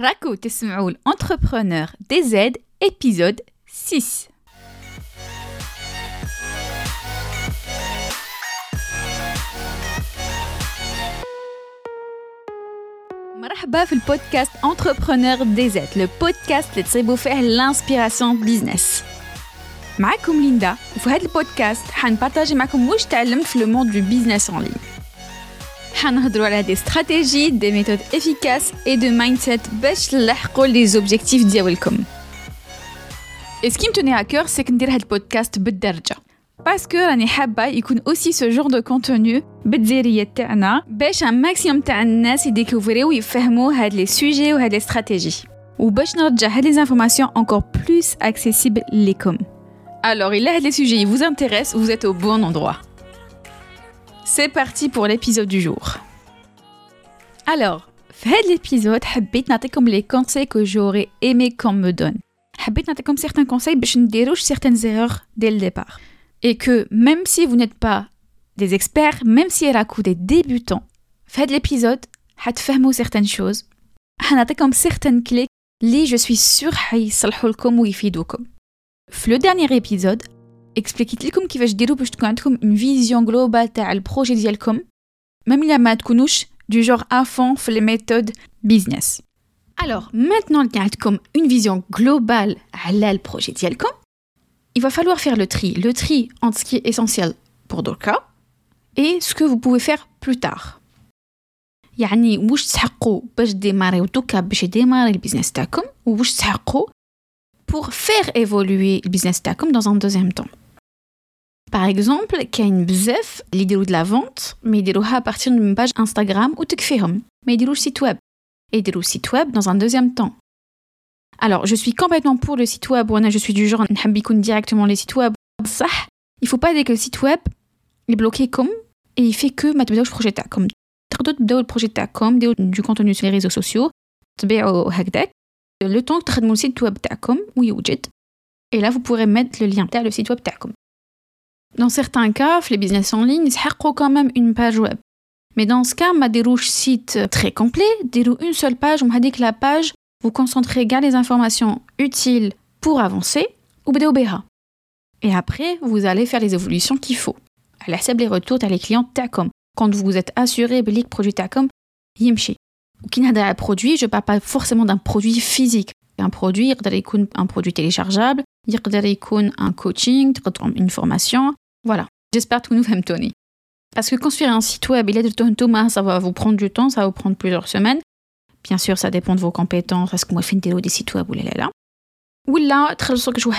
راكو تسمعوا الانتربرونور دي زد épisode 6 مرحبا في البودكاست انتربرونور دي زد لو بودكاست اللي تصيبوا فيه الانسبيراسيون بيزنس معكم ليندا وفي هذا البودكاست حنبارطاجي معكم واش تعلمت في لو موند دو بيزنس اون لين حنهضروا على دي استراتيجي دي ميثود افيكاس اي دو مايند سيت باش تلحقوا لي زوبجيكتيف ديالكم Et ce qui me tenait à cœur, c'est que ندير هاد البودكاست بالدرجة باسكو راني حابة يكون اوسي سو جور دو كونتوني بالجزائرية تاعنا باش ان ماكسيموم تاع الناس يديكوفريو ويفهموا هاد لي سوجي وهاد لي استراتيجي وباش نرجع هاد لي انفورماسيون encore plus accessibles ليكم Alors, il a les sujets qui vous intéressent, vous êtes au bon endroit. C'est parti pour l'épisode du jour. Alors, fait l'épisode, حبيت نعطيكم les conseils que j'aurais aimé qu'on me donne. حبيت نعطيكم certains conseils باش نديروش certaines erreurs dès le départ. Et que même si vous n'êtes pas des experts, même si راكو des débutants, fait l'épisode, حتفهموا certaines choses. حنعطيكم certaines clés اللي je suis sûre حيصلحوا لكم ويفيدوكم. في لو ديرنيير ايبيزود اكسبليكيت لكم كيفاش ديروا باش تكون عندكم اون فيزيون جلوبال تاع البروجي ديالكم ميم الا ما تكونوش دو جور افون في لي ميثود بيزنس الوغ مانتنون اللي عندكم اون فيزيون جلوبال على البروجي ديالكم il va falloir faire le tri le tri entre ce qui est essentiel pour Dorka et ce que vous pouvez faire plus tard يعني واش تسحقوا باش ديماريو دوكا باش يديماري البيزنس تاعكم وواش تسحقوا pour faire évoluer le business تاعكم dans un deuxième temps. Par exemple, كاين بزاف اللي يديروا de la vente mais يديروها à partir d'une page Instagram وتكفيهم ما يديروش site web et يديروا site web dans un deuxième temps. Alors, je suis complètement pour le site web وانا je suis du genre نحب يكون directement les sites web بصح il faut pas dès que le site web est bloqué comme et il fait que ما تبداوش البروجي تاعكم تقدروا تبداو البروجي تاعكم ديروا du contenu sur les réseaux sociaux تبيعوا هكذاك le temps que تخدموا السيت ويب تاعكم ويوجد et là vous pourrez mettre le lien تاع le site web تاعكم dans certains cas, les business en ligne, ils ont quand même une page web. Mais dans ce cas, ma dérouche site très complet, déroule une seule page, on m'a dit que la page, vous concentrez gars les informations utiles pour avancer, ou BDOBH. Et après, vous allez faire les évolutions qu'il faut. À la les retours à les clients TACOM. Quand vous vous êtes assuré que produit TACOM, yimchi. Qui n'a d'un produit, je ne parle pas forcément d'un produit physique. Un produit, un produit téléchargeable, un coaching, une formation, voilà. J'espère que nous aime Tony. Parce que construire un site web, il est de Thomas, ça va vous prendre du temps, ça va vous prendre plusieurs semaines. Bien sûr, ça dépend de vos compétences, parce que moi, je fais des sites web ou là là.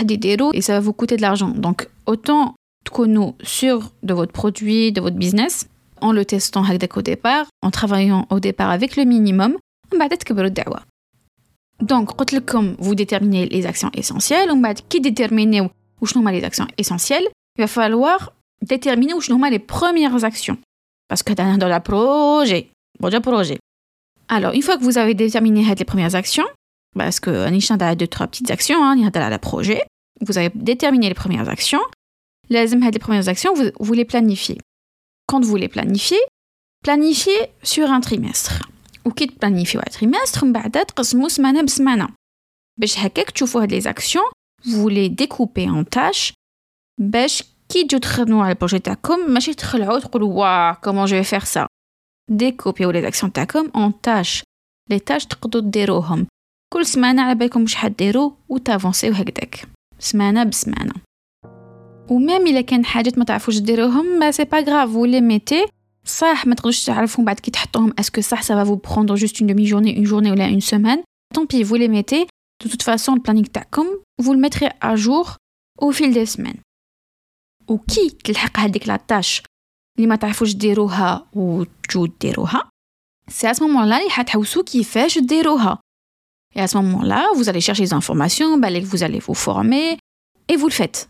des là, et ça va vous coûter de l'argent. Donc, autant qu'on sûr de votre produit, de votre business, en le testant au départ, en travaillant au départ avec le minimum, donc, vous déterminez les actions essentielles, qui déterminez les actions essentielles, il va falloir déterminer وشنو هما les premières actions. Parce que هذا dans la projet, projet projet. Alors une fois que vous avez déterminé les premières actions, parce que راني نهضر على deux trois petites actions, راني نهضر على projet, vous avez déterminé les premières actions, لازم هاد les premières actions vous, vous les planifiez quand vous les planifiez, planifiez sur un trimestre. Ou qui planifiez un trimestre, بعد تقسموا سمانة بسمانة. باش هكاك تشوفوا هاد les actions, vous les découpez en tâches باش كي تجوا تخدموا على البروجي تاعكم ماشي تخلعوا تقولوا واه comment je vais faire ça. Découpez les actions تاعكم en tâches. Les tâches تقدروا ديروهم كل سمانة على بالكم واش حديروا وتافونسيو هكذاك سمانة بسمانة. وميم الا كان حاجات ما تعرفوش ديروهم ما سي با غراف vous les mettez صح ما تقدروش تعرفهم بعد كي تحطوهم اسكو صح ça va vous prendre juste une demi-journée une journée ولا une semaine tant pis vous les mettez de toute façon le planning تاعكم vous le mettrez à jour au fil des semaines وكي تلحق هذيك لا تاش اللي ما تعرفوش ديروها وتجو ديروها سي à ce moment là اللي حتحوسوا كيفاش ديروها et à ce moment là vous allez chercher des informations بالك vous allez vous former et vous le faites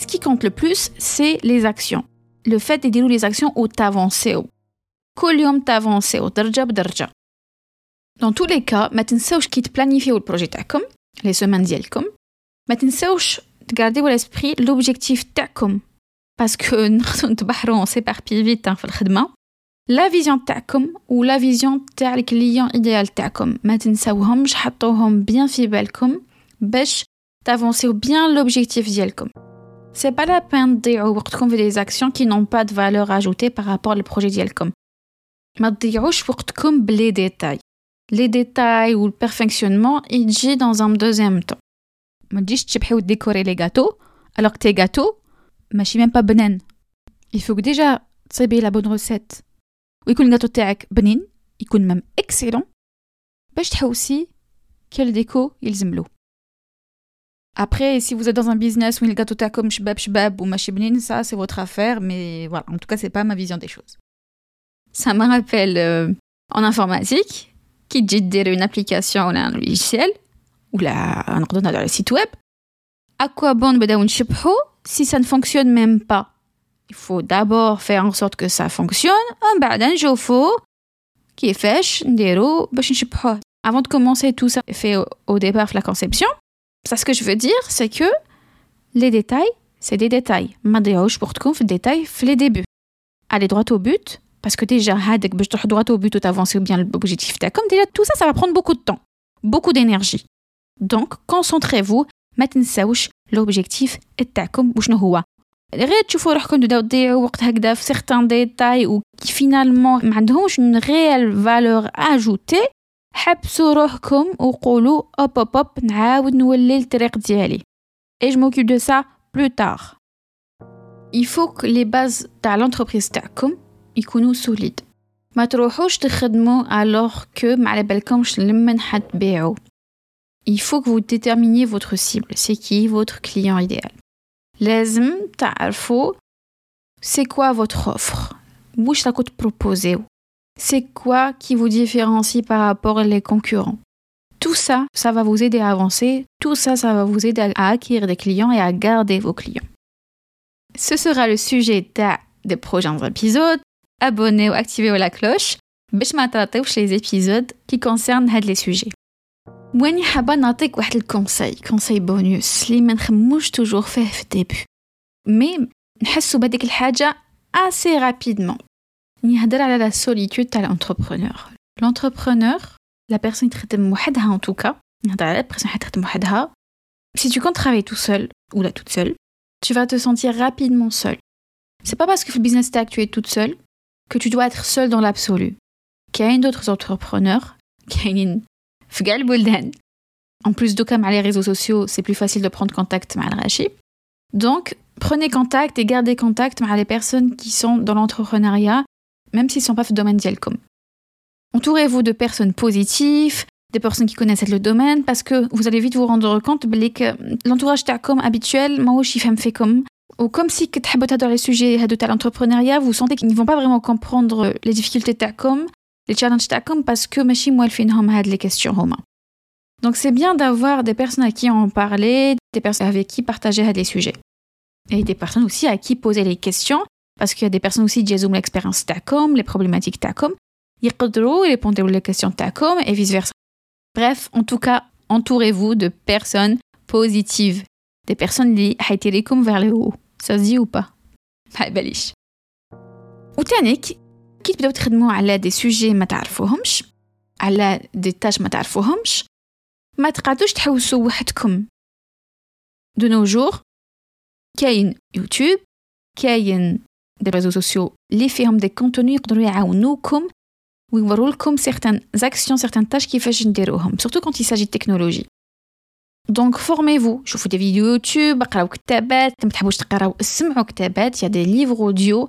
Ce qui compte le plus, c'est les actions. Le fait de dérouler les actions où t'avances. كل يوم t'avances درجة بدرجة. Dans tous les cas, ما تنساوش كي تبلانيفيو البروجي تاعكم les semaines ديالكم ما تنساوش تغارديو l'esprit l'objectif تاعكم parce que نقدروا نتبحروا on s'éparpille vite في الخدمة لا فيزيون تاعكم ولا فيزيون تاع الكليون ايديال تاعكم ما تنساوهمش حطوهم بيان في بالكم باش تافونسيو بيان لوبجيكتيف ديالكم سي با لا بين تضيعوا وقتكم في دي زاكسيون كي نون با دو فالور اجوتي بارابور للبروجي ديالكم ما تضيعوش وقتكم بلي ديتاي لي ديتاي والبيرفكسيونمون يجي دون ان دوزيام طون ما تجيش تشبحي وديكوري لي غاتو الوغ تي غاتو ماشي ميم با بنان يفوك ديجا تصيبي لا بون روسيت ويكون الغاتو تاعك بنين يكون ميم اكسيلون باش تحوسي كل ديكو يلزملو Après, si vous êtes dans un business où le gâteau comme shbab shbab ou machibnin, ça c'est votre affaire, mais voilà, en tout cas, c'est pas ma vision des choses. Ça me rappelle euh, en informatique, qui dit une application ou un logiciel, ou la, un ordinateur, un site web. À quoi bon si ça ne fonctionne même pas? Il faut d'abord faire en sorte que ça fonctionne, un badan jofo, qui est fait, Avant de commencer tout ça, fait au départ la conception, ça, ce que je veux dire, c'est que les détails, c'est des détails. Ma pour te fait détails, les débuts. Aller droit au but, parce que déjà, hadek, droit au but, ou t'avancer bien l'objectif. Comme déjà, tout ça, ça va prendre beaucoup de temps, beaucoup d'énergie. Donc, concentrez-vous, maintenant, l'objectif est comme هو غير تشوفوا روحكم تبداو تضيعوا وقت هكذا في certains détails ou qui finalement ما عندهمش une réelle valeur ajoutée حبسوا روحكم وقولوا hop hop hop نعاود نولي الطريق ديالي et je m'occupe de ça plus tard il faut que les bases تاع l'entreprise تاعكم يكونوا solides ما تروحوش تخدموا alors que ما على بالكمش لمن حتبيعوا il faut que vous déterminiez votre cible c'est qui votre client idéal لازم تعرفوا c'est quoi votre offre واش راكو تبروبوزيو c'est quoi qui vous différencie par rapport aux concurrents. Tout ça, ça va vous aider à avancer, tout ça, ça va vous aider à acquérir des clients et à garder vos clients. Ce sera le sujet des prochains épisodes. Abonnez ou activez la cloche باش ما les épisodes qui concernent les sujets. واني حابة نعطيك واحد الكونساي كونساي بونوس اللي ما نخموش توجور فيه في الديبي مي نحسو بهذيك الحاجة assez rapidement يهضر على la solitude تاع l'entrepreneur l'entrepreneur la personne qui traite وحدها en tout cas يهضر على la personne qui traite وحدها si tu comptes travailler tout seul ou là toute seule tu vas te sentir rapidement seul c'est pas parce que le business tag tu es toute seule que tu dois être seul dans l'absolu كاين d'autres entrepreneurs كاينين Fgal Boulden. En plus d'Oukam les réseaux sociaux, c'est plus facile de prendre contact avec Rachi. Donc, prenez contact et gardez contact avec les personnes qui sont dans l'entrepreneuriat, même s'ils ne sont pas dans le domaine d'Yelcom. Entourez-vous de personnes positives, des personnes qui connaissent le domaine, parce que vous allez vite vous rendre compte que euh, l'entourage comme habituel, moi aussi, femme fait comme. Ou comme si dans les sujets de l'entrepreneuriat, vous sentez qu'ils ne vont pas vraiment comprendre les difficultés de comme, les challenges comme parce que machi moi elle fait les questions romain. Donc c'est bien d'avoir des personnes à qui en parler, des personnes avec qui partager des sujets. Et des personnes aussi à qui poser les questions parce qu'il y a des personnes aussi qui ont l'expérience TACOM, les problématiques TACOM. Ils peuvent répondre aux questions TACOM et vice-versa. Bref, en tout cas, entourez-vous de personnes positives. Des personnes qui ont vers le haut. Ça se dit ou pas هاي بليش وتانيك كي تبداو تخدموا على دي سوجي ما تعرفوهمش على دي تاج ما تعرفوهمش ما تقعدوش تحوسوا وحدكم دو نو جور كاين يوتيوب كاين des réseaux sociaux اللي فيهم des contenus يقدروا يعاونوكم ويوروا لكم certaines actions certaines tâches كيفاش نديروهم surtout quand il s'agit de technologie دونك فورميفو شوفوا دي فيديو يوتيوب اقراو كتابات ما تحبوش تقراو اسمعوا كتابات يا دي ليفر اوديو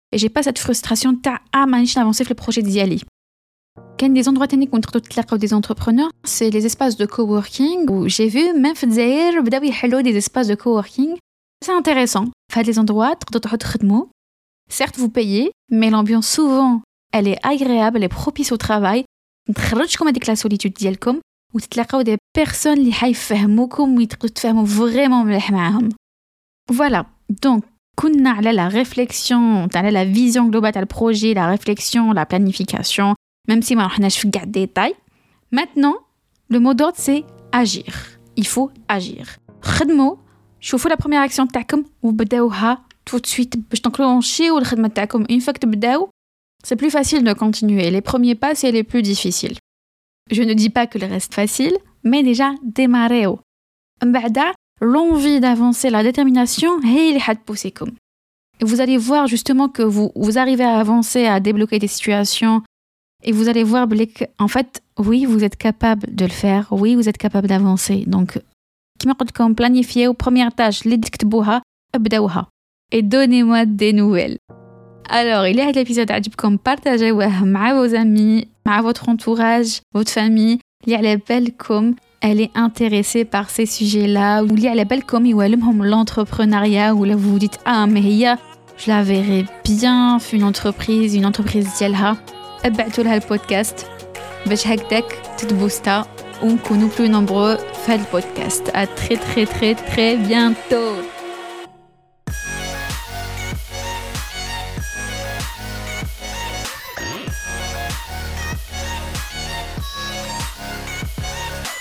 et j'ai pas cette frustration تاع اه مانيش نافونسي في البروجي ديالي كاين دي زوندروا تاني كنت تقدروا تلاقاو دي زونتربرونور سي لي اسباس دو كووركينغ و جي في ميم في الجزائر بداو يحلوا دي اسباس دو كووركينغ سي انتريسون في هاد لي زوندروا تقدروا تروحوا تخدموا certes vous payez mais l'ambiance souvent elle est agréable elle est propice au travail تخرجكم هذيك لا سوليتود ديالكم وتتلاقاو دي بيرسون اللي حيفهموكم ويتقدروا تفهموا فريمون مليح معاهم فوالا دونك كنا على لا ريفليكسيون على لا فيزيون جلوبال تاع البروجي لا ريفليكسيون لا بلانيفيكاسيون ميم سي ما رحناش في كاع ديتاي maintenant le mot d'ordre c'est agir il faut agir خدموا شوفوا لا بروميير اكسيون تاعكم وبداوها tout de suite باش تنكلونشيو الخدمه تاعكم اون فوا تبداو c'est plus facile de continuer les premiers pas c'est les plus difficiles je ne dis pas que le reste facile mais déjà démarrez من بعد l'envie d'avancer, la détermination, et vous allez voir justement que vous, vous arrivez à avancer, à débloquer des situations, et vous allez voir en fait, oui, vous êtes capable de le faire, oui, vous êtes capable d'avancer. Donc, comme planifier aux premières tâches, les et donnez-moi des nouvelles. Alors, il y a l'épisode comme partagez avec vos amis, avec votre entourage, votre famille, il y a les belles comme elle est intéressée par ces sujets-là, ou elle est belle comme l'entrepreneuriat, où là vous vous dites Ah, mais je la verrais bien une entreprise, une entreprise ديالها ابعتوا لها البودكاست باش هكذاك تتبوستا ونكونوا plus nombreux في هذا البودكاست à très très très très bientôt